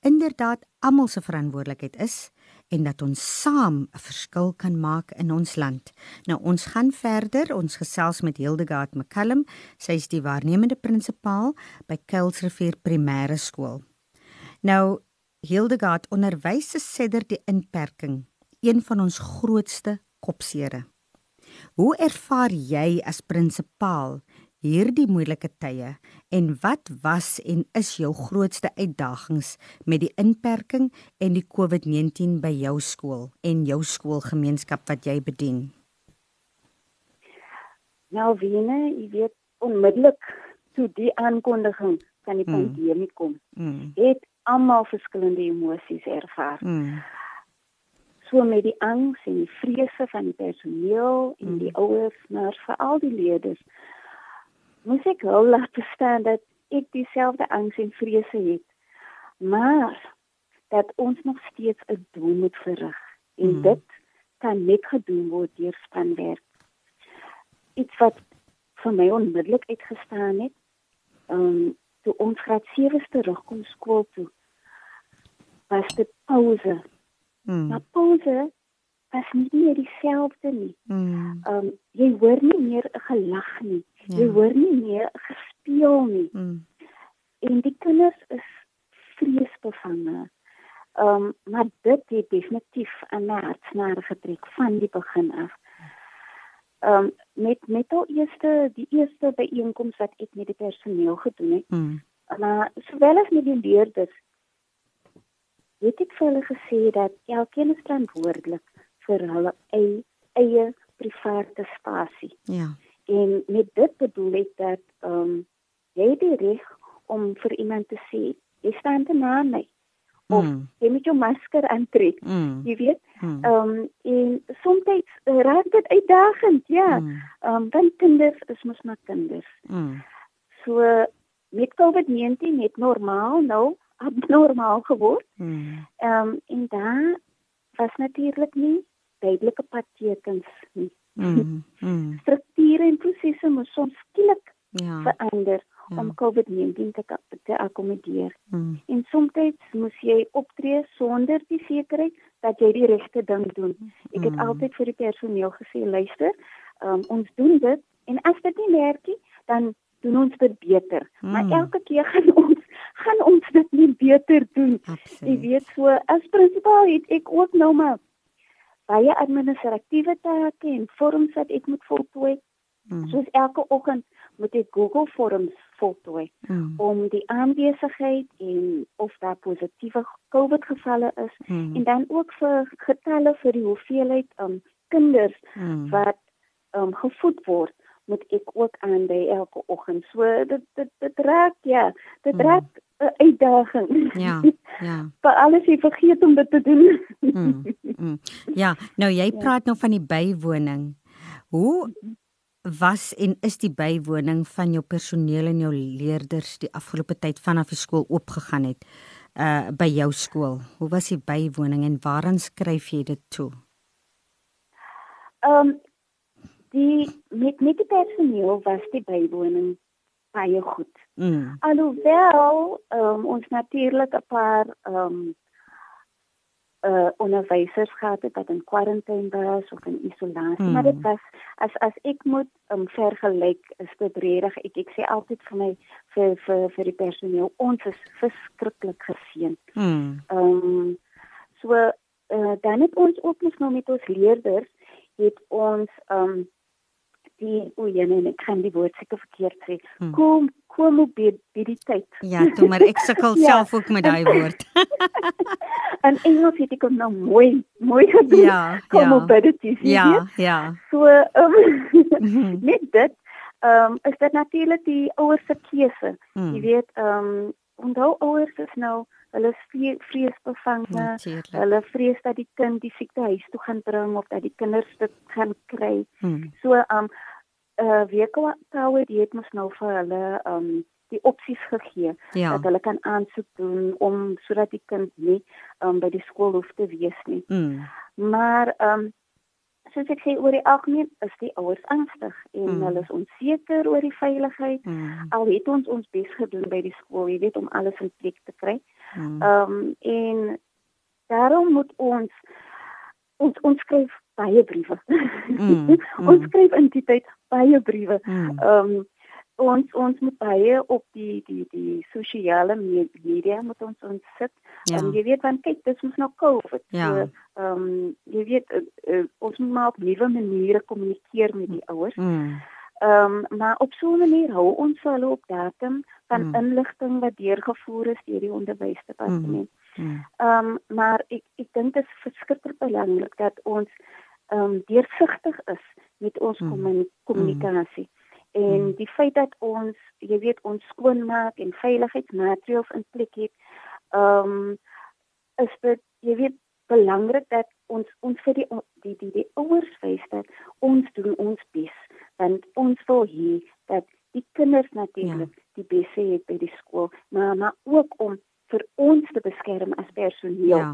inderdaad almal se verantwoordelikheid is en dat ons saam 'n verskil kan maak in ons land. Nou ons gaan verder. Ons gesels met Hildegard McCallum. Sy is die waarnemende prinsipaal by Kuilsrivier Primêre Skool. Nou Hildegard onderwys sedert die inperking een van ons grootste kopsere. Hoe ervaar jy as prinsipaal hierdie moeilike tye en wat was en is jou grootste uitdagings met die inperking en die COVID-19 by jou skool en jou skoolgemeenskap wat jy bedien? Nou wiene, jy weet onmiddellik toe die aankondiging van die mm. pandemie kom, mm. het almal verskillende emosies ervaar. Mm. So met die angs en die vrese van die personeel en mm. die ouers, maar veral die leerders moes ek wel laat verstaan dat ek dieselfde angs en vrese het. Maar dat ons nog steeds 'n doel moet verrig en mm. dit kan net gedoen word deur spanwerk. Iets wat vir my onmiddellik uitgestaan het, ehm um, toe ons graad 7 terugkom skool toe, was dit pause. Mm. Maar pause was nie meer dieselfde nie. Mm. Ehm um, jy hoor nie meer 'n gelag nie. Ja. Jy hoor nie meer gespeel nie. Mm. En die kinders is vreesbevange. Ehm um, maar dit het definitief 'n hartsnare getrek van die begin af. Ehm um, met met al eerste die eerste byeenkoms wat ek met die personeel gedoen het. Mm. Maar sowel as met die leerders het ek vir hulle gesê dat elkeen is verantwoordelik vir hulle eie, eie private spasie. Ja. En met dit bedoel ek dat ehm um, jy die reg om vir iemand te sê, jy staan te na my. Of mm. jy moet jou masker aantrek. Mm. Jy weet? Mm. Ehm mm. um, en soms uh, raak dit uitdagend, ja. Mm. Ehm mm. um, want kinders is mos maar kinders. Mm. So met COVID-19 het normaal nou abnormaal geword. Mm. Ehm mm. um, en dan was natuurlik nie duidelike padtekens nie. Mm, mm. Strukture en prosesse moet soms skielik ja. verander ja. om COVID-19 te, te akkommodeer. Mm. En soms moet jy optree sonder die sekerheid dat jy die regte ding doen. Ek het mm. altyd vir die personeel gesê, luister, um, ons doen dit en as dit nie werk nie, dan doen ons dit beter. Mm. Maar elke keer gaan ons gaan ons dit nie beter doen. Jy weet so as prinsipaal het ek ook nou maar baie administratiewe take en vorms wat ek moet voltooi. Mm. Soos elke oggend moet ek Google Forms voltooi mm. om die aanwesigheid en of daar positiewe COVID gevalle is mm. en dan ook vir getalle vir die hoeveelheid um, kinders mm. wat um, gevoed word moet ek ook aan by elke oggend. So dit dit dit raak ja, dit mm. raak 'n uitdaging. Ja. Ja. Maar alles jy vergeet om dit te doen. mm, mm. Ja, nou jy ja. praat nou van die bywoning. Hoe was en is die bywoning van jou personeel en jou leerders die afgelope tyd vanaf die skool oopgegaan het uh by jou skool? Hoe was die bywoning en waaraan skryf jy dit toe? Ehm um, die met met die personeel was die bywoning baie goed. Mm. Alhoewel um, ons natuurlik 'n paar ehm um, uh onderwysers gehad het wat in kwarantyne was of in isolasie, mm. maar dit was as as ek moet um, vergelyk is dit regtig ek ek sê altyd vir my vir vir vir die personeel ons is verskriklik geseën. Mm. Ehm mm. um, so uh, dan het ons ook nog met ons leerders het ons ehm um, die o, ja nee, ek kan die woord seker verkeerd sê. Hmm. Kom komorbiditeit. Ja, toe maar ek sukkel ja. self ook met daai woord. en Engels het ek nou mooi mooi gedoen. Ja, komorbidity. Ja, ja. ja. So um, met dit ehm um, is dit natuurlik die ouers se keuse. Hmm. Jy weet ehm um, onthou ouers is nou hulle vreesbevange. Hulle vrees dat die kind die siekte huis toe gaan bring of dat die kinders dit gaan kry. Hmm. So ehm um, uh Weko Tower die het mos nou vir hulle um die opsies gegee ja. dat hulle kan aansoek doen om sodat die kind nie um by die skool hoef te wees nie. Mm. Maar um soos ek sê oor die algemeen is die ouers angstig en mm. hulle is onseker oor die veiligheid. Mm. Al het ons ons bes gedoen by die skool, jy weet om alles in plek te kry. Mm. Um en daarom moet ons ons ons skryf baie briewe. Mm, mm. ons skryf in die tyd baie briewe. Mm. Ehm um, ons ons moet baie op die die die sosiale media moet ons ons sit. Ja. Um, jy weet want kyk dis mos nou COVID. Ja. Ehm so, um, jy weet uh, uh, ons moet maar op nuwe maniere kommunikeer met die ouers. Mm. Ehm um, maar op so 'n manier hou ons hulle op datum van mm. inligting wat deurgevoer is deur die onderwysdepartement. Ehm mm. um, maar ek ek dink dit is verskriklik belangrik dat ons ehm um, deursigtig is met ons mm. kommunikasie. Mm. En mm. die feit dat ons, jy weet, ons skoonmaak en veiligheidsmaatreëls in plek het, ehm um, is dit jy weet belangrik dat ons ons vir die die die, die ouers wys dat ons doen ons bes want ons wil hê dat die kinders natuurlik ja. die beste het by die skool, maar maar ook om vir ons te beskerm as personeel. Ja.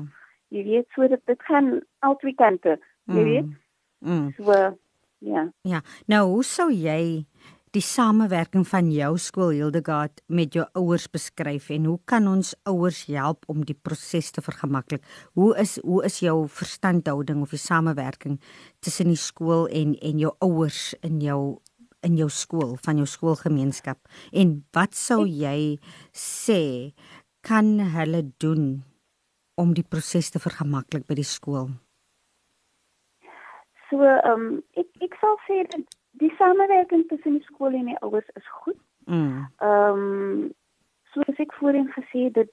Jy weet so dat dit gaan al twee kante, jy mm. weet. Mm. So ja. Ja. Nou, hoe sou jy die samewerking van jou skool Hildegard met jou ouers beskryf en hoe kan ons ouers help om die proses te vergemaklik? Hoe is hoe is jou verstandhouding of die samewerking tussen die skool en en jou ouers in jou in jou skool van jou skoolgemeenskap? En wat sou jy sê kan hulle doen om die proses te vergemaklik by die skool? So, ehm um, ek ek sal sê dat die samewerking tussen die skool en die ouers is goed. Mm. Ehm um, soos ek voorheen gesê het,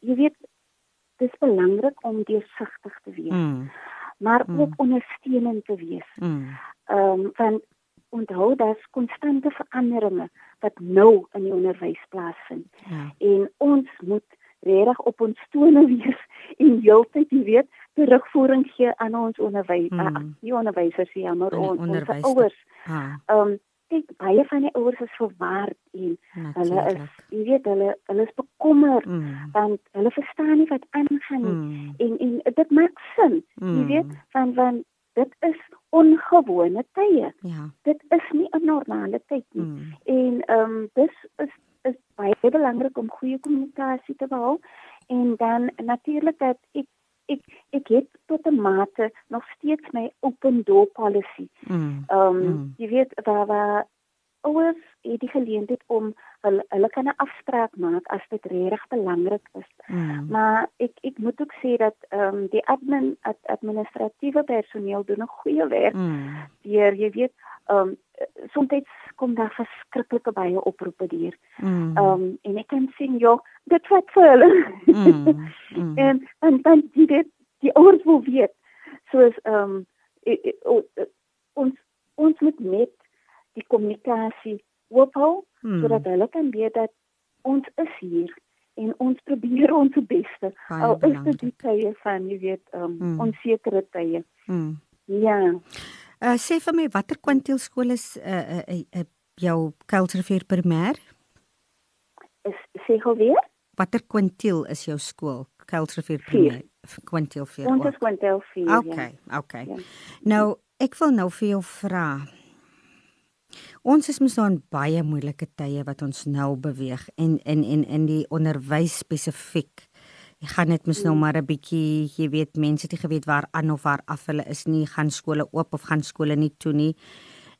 jy weet dis belangrik om deursigtig te wees. Mm. Maar mm. ook ondersteunend te wees. Mm. Ehm um, want onthou dat konstante veranderinge wat nou in die onderwys plaasvind. Ja. En ons moet regtig op ons tone wees en heeltyd, jy weet, terugvoering gee aan ons onderwys, mm. nie onderwysers nie, maar ons, ons ouers. Ehm um, ek baie van die ouers is verward en Natuurlijk. hulle is jy weet hulle hulle is bekommerd mm. want hulle verstaan nie wat aangaan nie mm. en en dit maak sin mm. jy weet van van dit is ongewone tye ja dit is nie 'n normale tyd nie mm. en ehm um, dis is is baie belangrik om goeie kommunikasie te behou en dan natuurlik dat ek ek ek het tot 'n mate nog steeds my open door policy. Mm. Ehm um, mm. jy weet daar waar ouers het die geleentheid om hulle hulle kan 'n afspraak maak as dit regtig belangrik is. Mm. Maar ek ek moet ook sê dat ehm um, die admin ad, administratiewe personeel doen 'n goeie werk. Mm. Deur jy weet ehm um, soms kom daar verskriklike baie oproepe deur. Mm. Ehm um, en ek kan sien ja, dit wat vir hulle. Mm. Mm. en en dan die dit die ouers wil weet. Soos ehm um, ons ons moet net die kommunikasie oophou mm. sodat hulle kan weet dat ons is hier en ons probeer ons beste. Al is dit die tye van jy weet um, mm. onsekere tye. Mm. Ja. Uh sê vir my watter kwantiel skool is uh, uh, uh, uh jou Kulturveer primêr? Is sê gou weer? Watter kwantiel is jou skool Kulturveer primêr? Kwantiel 4. Ons is kwantiel 4. Okay, ja. okay. Ja. Nou, ek wil nou vir jou vra. Ons is mos in baie moeilike tye wat ons nou beweeg en in en in die onderwys spesifiek. Ek gaan net mos nou mm. maar 'n bietjie, jy weet, mense het nie geweet waar aan of waar af hulle is nie, gaan skole oop of gaan skole nie toe nie.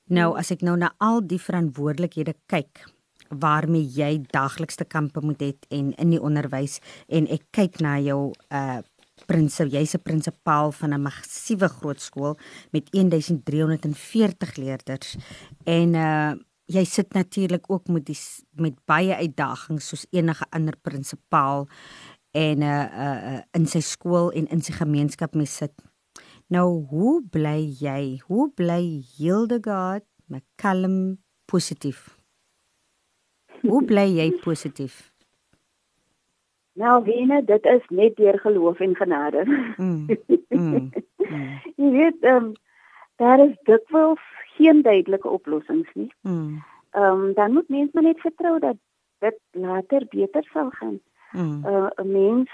Nou mm. as ek nou na al die verantwoordelikhede kyk waarmee jy daaglikse kampe moet hê en in die onderwys en ek kyk na jou uh prinsip jy's 'n prinsipaal van 'n massiewe groot skool met 1340 leerders en uh jy sit natuurlik ook met die met baie uitdagings soos enige ander prinsipaal en uh, uh in sy skool en in sy gemeenskap mee sit. Nou hoe bly jy? Hoe bly Hildegard met kalm positief? Hoe bly jy positief? Nou wene, dit is net deur geloof en genade. Mm. Mm. mm. Jy weet, ehm um, daar is dikwels geen duidelike oplossings nie. Mm. Ehm mm. um, dan moet mens maar net vertrou dat dit later beter sal gaan. Mm. Uh, 'n Mens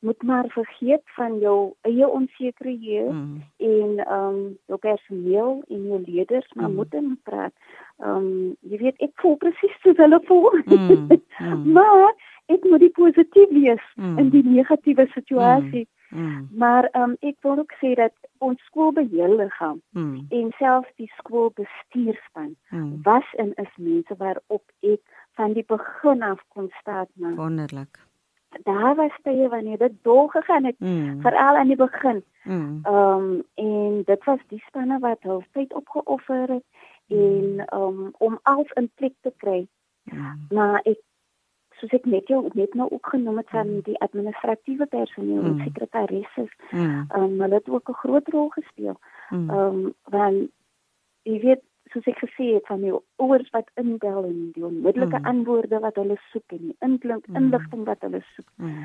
moet maar vergeet van jou eie onsekerhede mm. en ehm um, jou personeel en jou leerders maar mm. moet in praat. Ehm um, jy weet ek voel presies soos hulle voel. Mm. Mm. maar ek moet die positief wees mm. in die negatiewe situasie. Mm. Mm. Maar um, ek wil ook sê dat ons skoolbeheerliggaam mm. en selfs die skoolbestuurspan mm. was en is mense waarop ek van die begin af kon staat maak. Wonderlik. Daar was tye wanneer dit dol gegaan het, mm. veral aan die begin. Mm. Ehm mm. um, en dit was die spanne wat hul tyd opgeoffer het mm. en um, om alles in plek te kry. Mm. Maar ek soos ek net jou net nou ook genoem het van mm. die administratiewe personeel en mm. sekretarisse. Mm. Um, hulle het ook 'n groot rol gespeel. Mm. Ehm mm. um, want jy weet soos ek gesê het van die ouers wat indel en die onmiddellike mm. antwoorde wat hulle soek en die inklink mm. inligting wat hulle soek. Mm.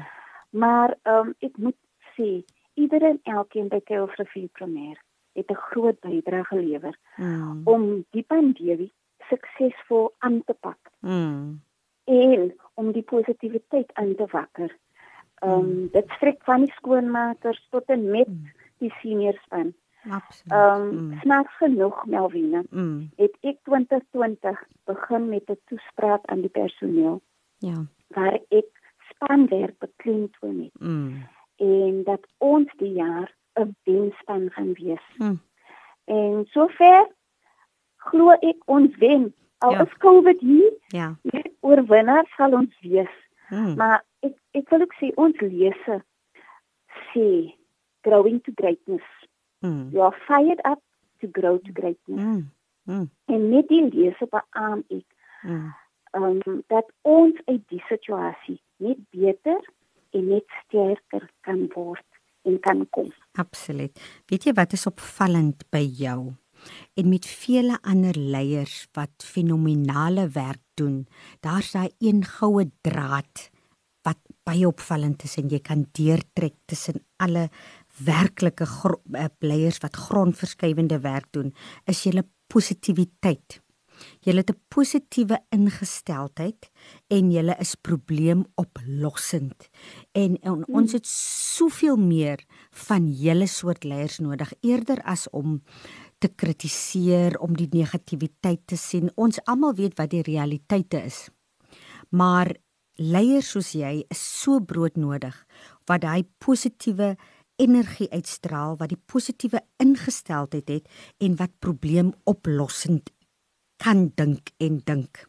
Maar ehm um, ek moet sê iedere en elkeen by Kels Rivier Premier het 'n groot bydrae gelewer mm. om die pandemie suksesvol aan te pak. Mm. En om die positiwiteit aan te wakker. Ehm um, dit strek van die skoonmakers tot en met mm. die senior span. Absoluut. Ehm um, snaaks genoeg Melvina. Mm. Het ek 2020 begin met 'n toespraak aan die personeel. Ja. Waar ek spanwerk beklemtoon het. Mm. En dat ons die jaar 'n wenspan gaan wees. Mm. En sover glo ek ons wen. Al ja. is COVID hier. Ja. Oorwinnaars sal ons wees. Mm. Maar ek ek wil ook sê ons lese sê growing to greatness. Mm. You are fired up to grow to greatness. Mm. Mm. En met die lese beamoen ek mm. um, dat ons uit die situasie net beter en net sterker kan word en kan kom. Absoluut. Weet jy wat is opvallend by jou? En met vele ander leiers wat fenominale werk doen, daar's daai een goue draad wat baie opvallend is en jy kan deurtrek tussen alle werklike leiers wat grondverskuivende werk doen, is julle positiwiteit. Julle het 'n positiewe ingesteldheid en julle is probleemoplossend. En, en hmm. ons het soveel meer van julle soort leiers nodig eerder as om te kritiseer, om die negativiteit te sien. Ons almal weet wat die realiteite is. Maar leiers soos jy is so broodnodig wat daai positiewe energie uitstraal wat die positiewe ingesteldheid het en wat probleemoplossend kan dink en dink.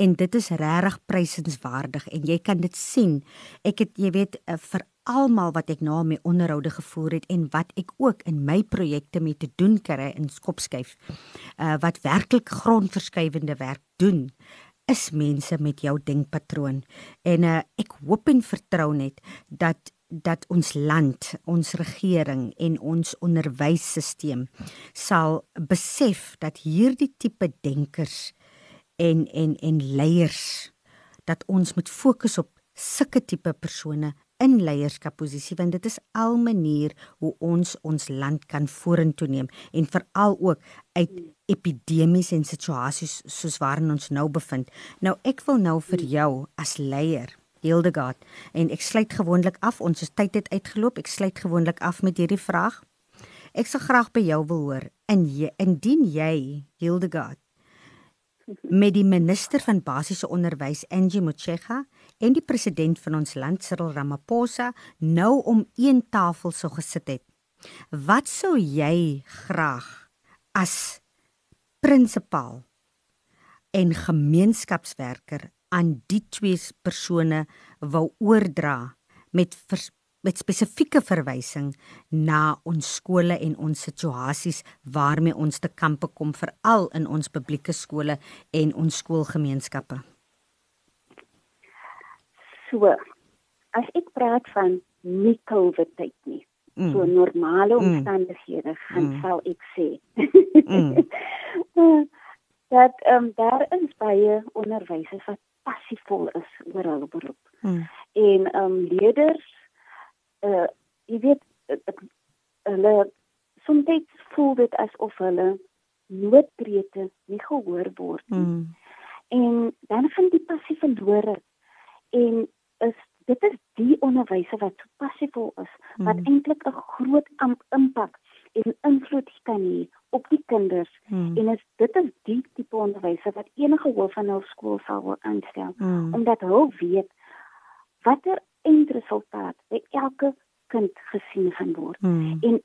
En dit is regtig prysenswaardig en jy kan dit sien. Ek het jy weet eh, vir almal wat ek na my onderhoude gevoer het en wat ek ook in my projekte mee te doen kry in Skopskyf uh, wat werklik grondverskuivende werk doen is mense met jou denkpatroon. En uh, ek hoop en vertrou net dat dat ons land, ons regering en ons onderwysstelsel sal besef dat hierdie tipe denkers en en en leiers dat ons moet fokus op sulke tipe persone in leierskapposisie want dit is al manier hoe ons ons land kan vorentoe neem en veral ook uit epidemies en situasies soos waarin ons nou bevind. Nou ek wil nou vir jou as leier Hildegard en ek sluit gewoonlik af ons tyd het uitgeloop ek sluit gewoonlik af met hierdie vraag. Ek sal graag by jou wil hoor in jy, indien jy Hildegard met die minister van basiese onderwys Angie Motshega en die president van ons land Cyril Ramaphosa nou om een tafel sou gesit het wat sou jy graag as prinsipaal en gemeenskapswerker aan die twee persone wou oordra met vers, met spesifieke verwysing na ons skole en ons situasies waarmee ons te kampe kom veral in ons publieke skole en ons skoolgemeenskappe. So, as ek praat van nie COVID tyd nie, mm. so normale mm. omstandighede, mm. gaan sal ek sê. mm. dat ehm um, daar is baie onderwysers wat passievol is oor hulle beroep. Hmm. En ehm um, leerders uh jy weet hulle soms voel dit asof hulle noodkrete nie gehoor word nie. Hmm. En dan van die passie verlore en is dit is die onderwyser wat so passievol is hmm. wat eintlik 'n groot impak en invloed kan hê op die kinders hmm. en is dit is die tipe onderwyser wat enige hoof van 'n skool sal wil aanstel hmm. omdat hulle weet watter eindresultaat by elke kind gesien gaan word. Mm. En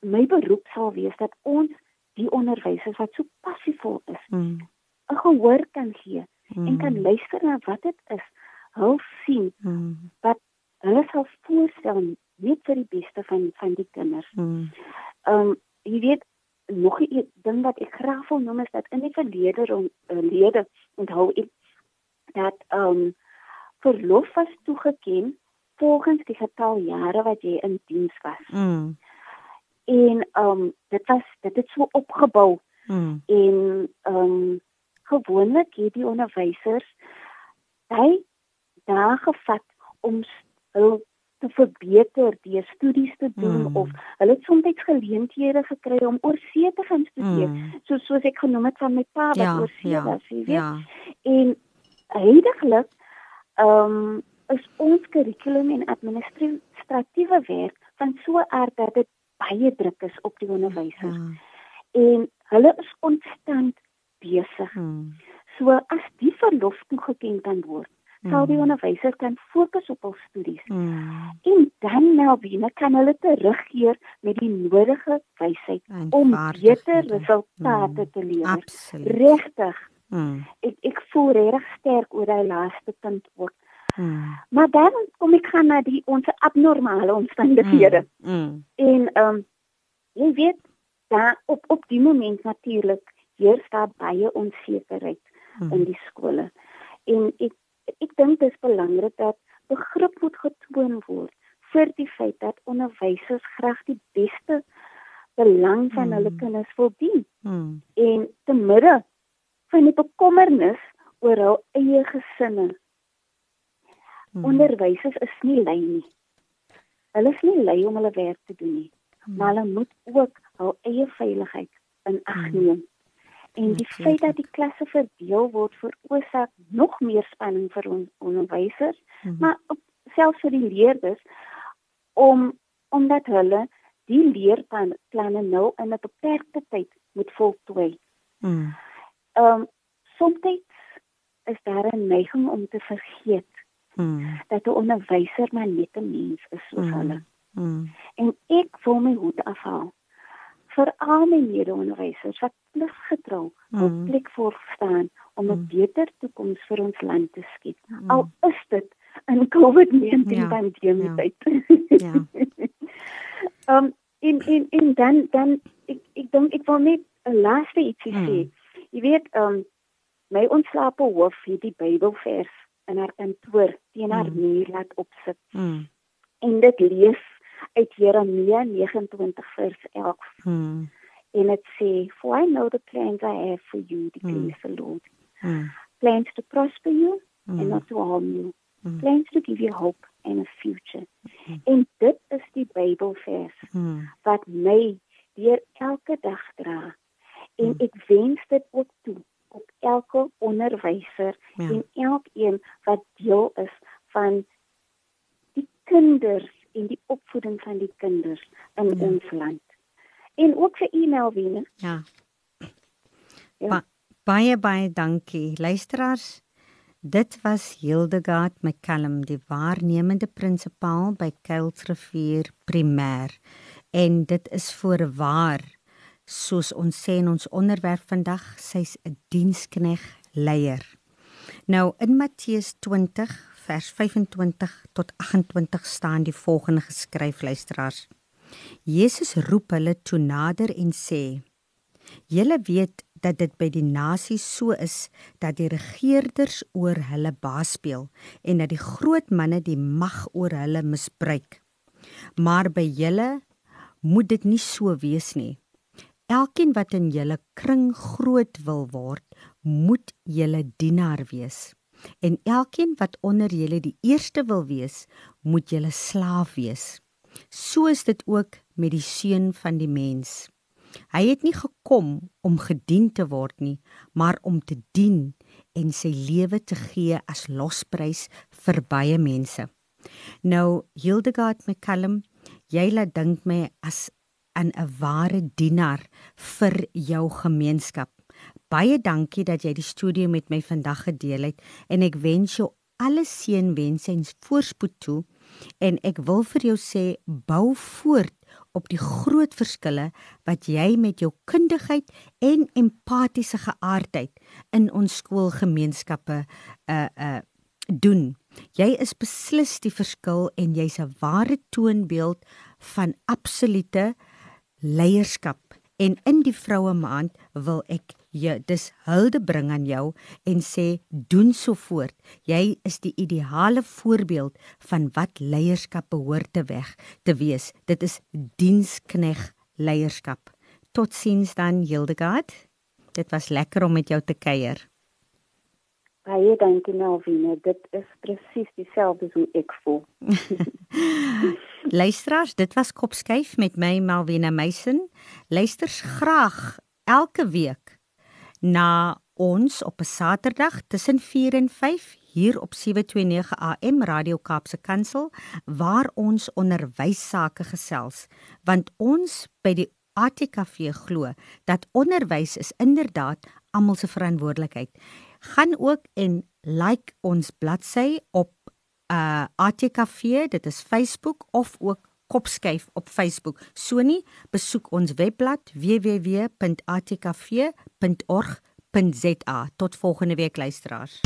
my beroep sal wees dat ons die onderwysers wat so passievol is, Mm. 'n gehoor kan gee Mm. en kan luister na wat dit is. Hul sien Mm. hulle sal voorstel net vir die beste van van die kinders. Mm. Ehm um, jy weet nog 'n ding wat ek graag wil noem is dat in die verlede om uh, lede onthou ek dat ehm um, verlof was toegeken volgens die getal jare wat jy in diens was. Mm. En ehm um, dit was dit het so opgebou Mm. en ehm um, gewoonlik het die onderwysers hy daar gevat om hul te verbeter deur studies te doen Mm. of hulle het soms geleenthede gekry om oorsee te gaan studeer Mm. so soos ek genoem het van my pa wat Ja, oorsee ja, was jy weet ja. en heidaglik ehm um, is ons kurrikulum en administratiewe werk van so 'n aard dat dit baie druk is op die onderwysers Ja. en hulle is konstant besig. Mm. So as die verlof toegeken kan word, sal die onderwysers kan fokus op hul studies. Mm. En dan binne kan hulle terugkeer met die nodige wysheid om beter resultate Mm. te lewer. Regtig. Mm. Ek ek voel regtig sterk oor daai laaste punt ook. Mm. Maar dan kom ek gaan na die ons abnormale omstandighede. Mm. Mm. En ehm um, jy weet daar op op die oomblik natuurlik heers daar baie onsekerheid in Mm. die skole. En ek ek dink dit is belangrik dat begrip moet getoon word vir die feit dat onderwysers graag die beste belang van hulle Mm. kinders wil dien Mm. en te midde van die bekommernis oor hul eie gesinne. Mm. Onderwysers is nie lui nie. Hulle is nie lui om hulle werk te doen nie, Mm. maar hulle moet ook hul eie veiligheid in ag Mm. En die feit dat die klasse verdeel word veroorsaak nog meer spanning vir ons onderwysers, Mm. maar op, selfs vir die leerders om omdat hulle die leerplanne nou in 'n beperkte tyd moet voltooi. Mm. Ehm um, soms is daar 'n neiging om te vergeet Mm. dat 'n onderwyser maar net 'n mens is soos Mm. hulle. Mm. En ek wil my hoed afhaal vir al my mede-onderwysers wat pligsgetrou wil Mm. plek voor staan om 'n Mm. beter toekoms vir ons land te skep. Mm. Al is dit in COVID-19 Ja, pandemie ja. tyd. Ja. Ehm en en en dan dan ek ek dink ek wil net 'n laaste ietsie Mm. sê. Jy weet ehm um, my ontslape hoof het die Bybelvers in haar kantoor teen haar Mm. muur laat opsit Mm. en dit lees uit Jeremia 29 vers 11 Mm. En dit sê for I know the plans I have for you declares the Lord Mm. plans to prosper you and Mm. not to harm you Mm. plans to give you hope and a future Mm. en dit is die Bybelvers Mm. wat my deur elke dag dra en Mm. ek wens dit ook toe op elke onderwyser Ja. en elkeen wat deel is van die kinders en die opvoeding van die kinders in Ja. ons land. En ook vir e-mail wene. Ja. Ja. Ba baie baie dankie. Luisteraars, dit was Hildegard McCallum, die waarnemende prinsipaal by Kuilsrivier Primêr. En dit is voorwaar soos ons sê in ons onderwerp vandag, sy's 'n dienskneg leier. Nou in Matteus 20 vers 25 tot 28 staan die volgende geskryf luisteraars. Jesus roep hulle toe nader en sê: Julle weet dat dit by die nasies so is dat die regerders oor hulle baas speel en dat die groot manne die mag oor hulle misbruik. Maar by julle moet dit nie so wees nie. Elkeen wat in julle kring groot wil word, moet julle dienaar wees. En elkeen wat onder julle die eerste wil wees, moet julle slaaf wees. So is dit ook met die seun van die mens. Hy het nie gekom om gedien te word nie, maar om te dien en sy lewe te gee as losprys vir baie mense. Nou Hildegard McCallum, jy laat dink my as aan 'n ware dienaar vir jou gemeenskap. Baie dankie dat jy die studio met my vandag gedeel het en ek wens jou alle seënwense en voorspoed toe en ek wil vir jou sê bou voort op die groot verskille wat jy met jou kundigheid en empatiese geaardheid in ons skoolgemeenskappe uh uh doen. Jy is beslis die verskil en jy's 'n ware toonbeeld van absolute leierskap. En in die vroue maand wil ek jy dis hulde bring aan jou en sê doen so voort. Jy is die ideale voorbeeld van wat leierskap behoort te weg te wees. Dit is dienskneg leierskap. Totsiens dan Hildegard. Dit was lekker om met jou te kuier. Baie dankie Melvine. Dit is presies dieselfde hoe ek voel. Luisteraars, dit was Kopskyf met my Melvina Meisen. Luisters graag elke week na ons op 'n Saterdag tussen 4 en 5 hier op 729 AM Radio Kaapse Kansel waar ons onderwys sake gesels. Want ons by die ATKV glo dat onderwys is inderdaad almal se verantwoordelikheid. Gaan ook en like ons bladsy op uh ATKV, dit is Facebook of ook Kopskyf op Facebook. So nie, besoek ons webblad www.atkv.org.za. Tot volgende week luisteraars.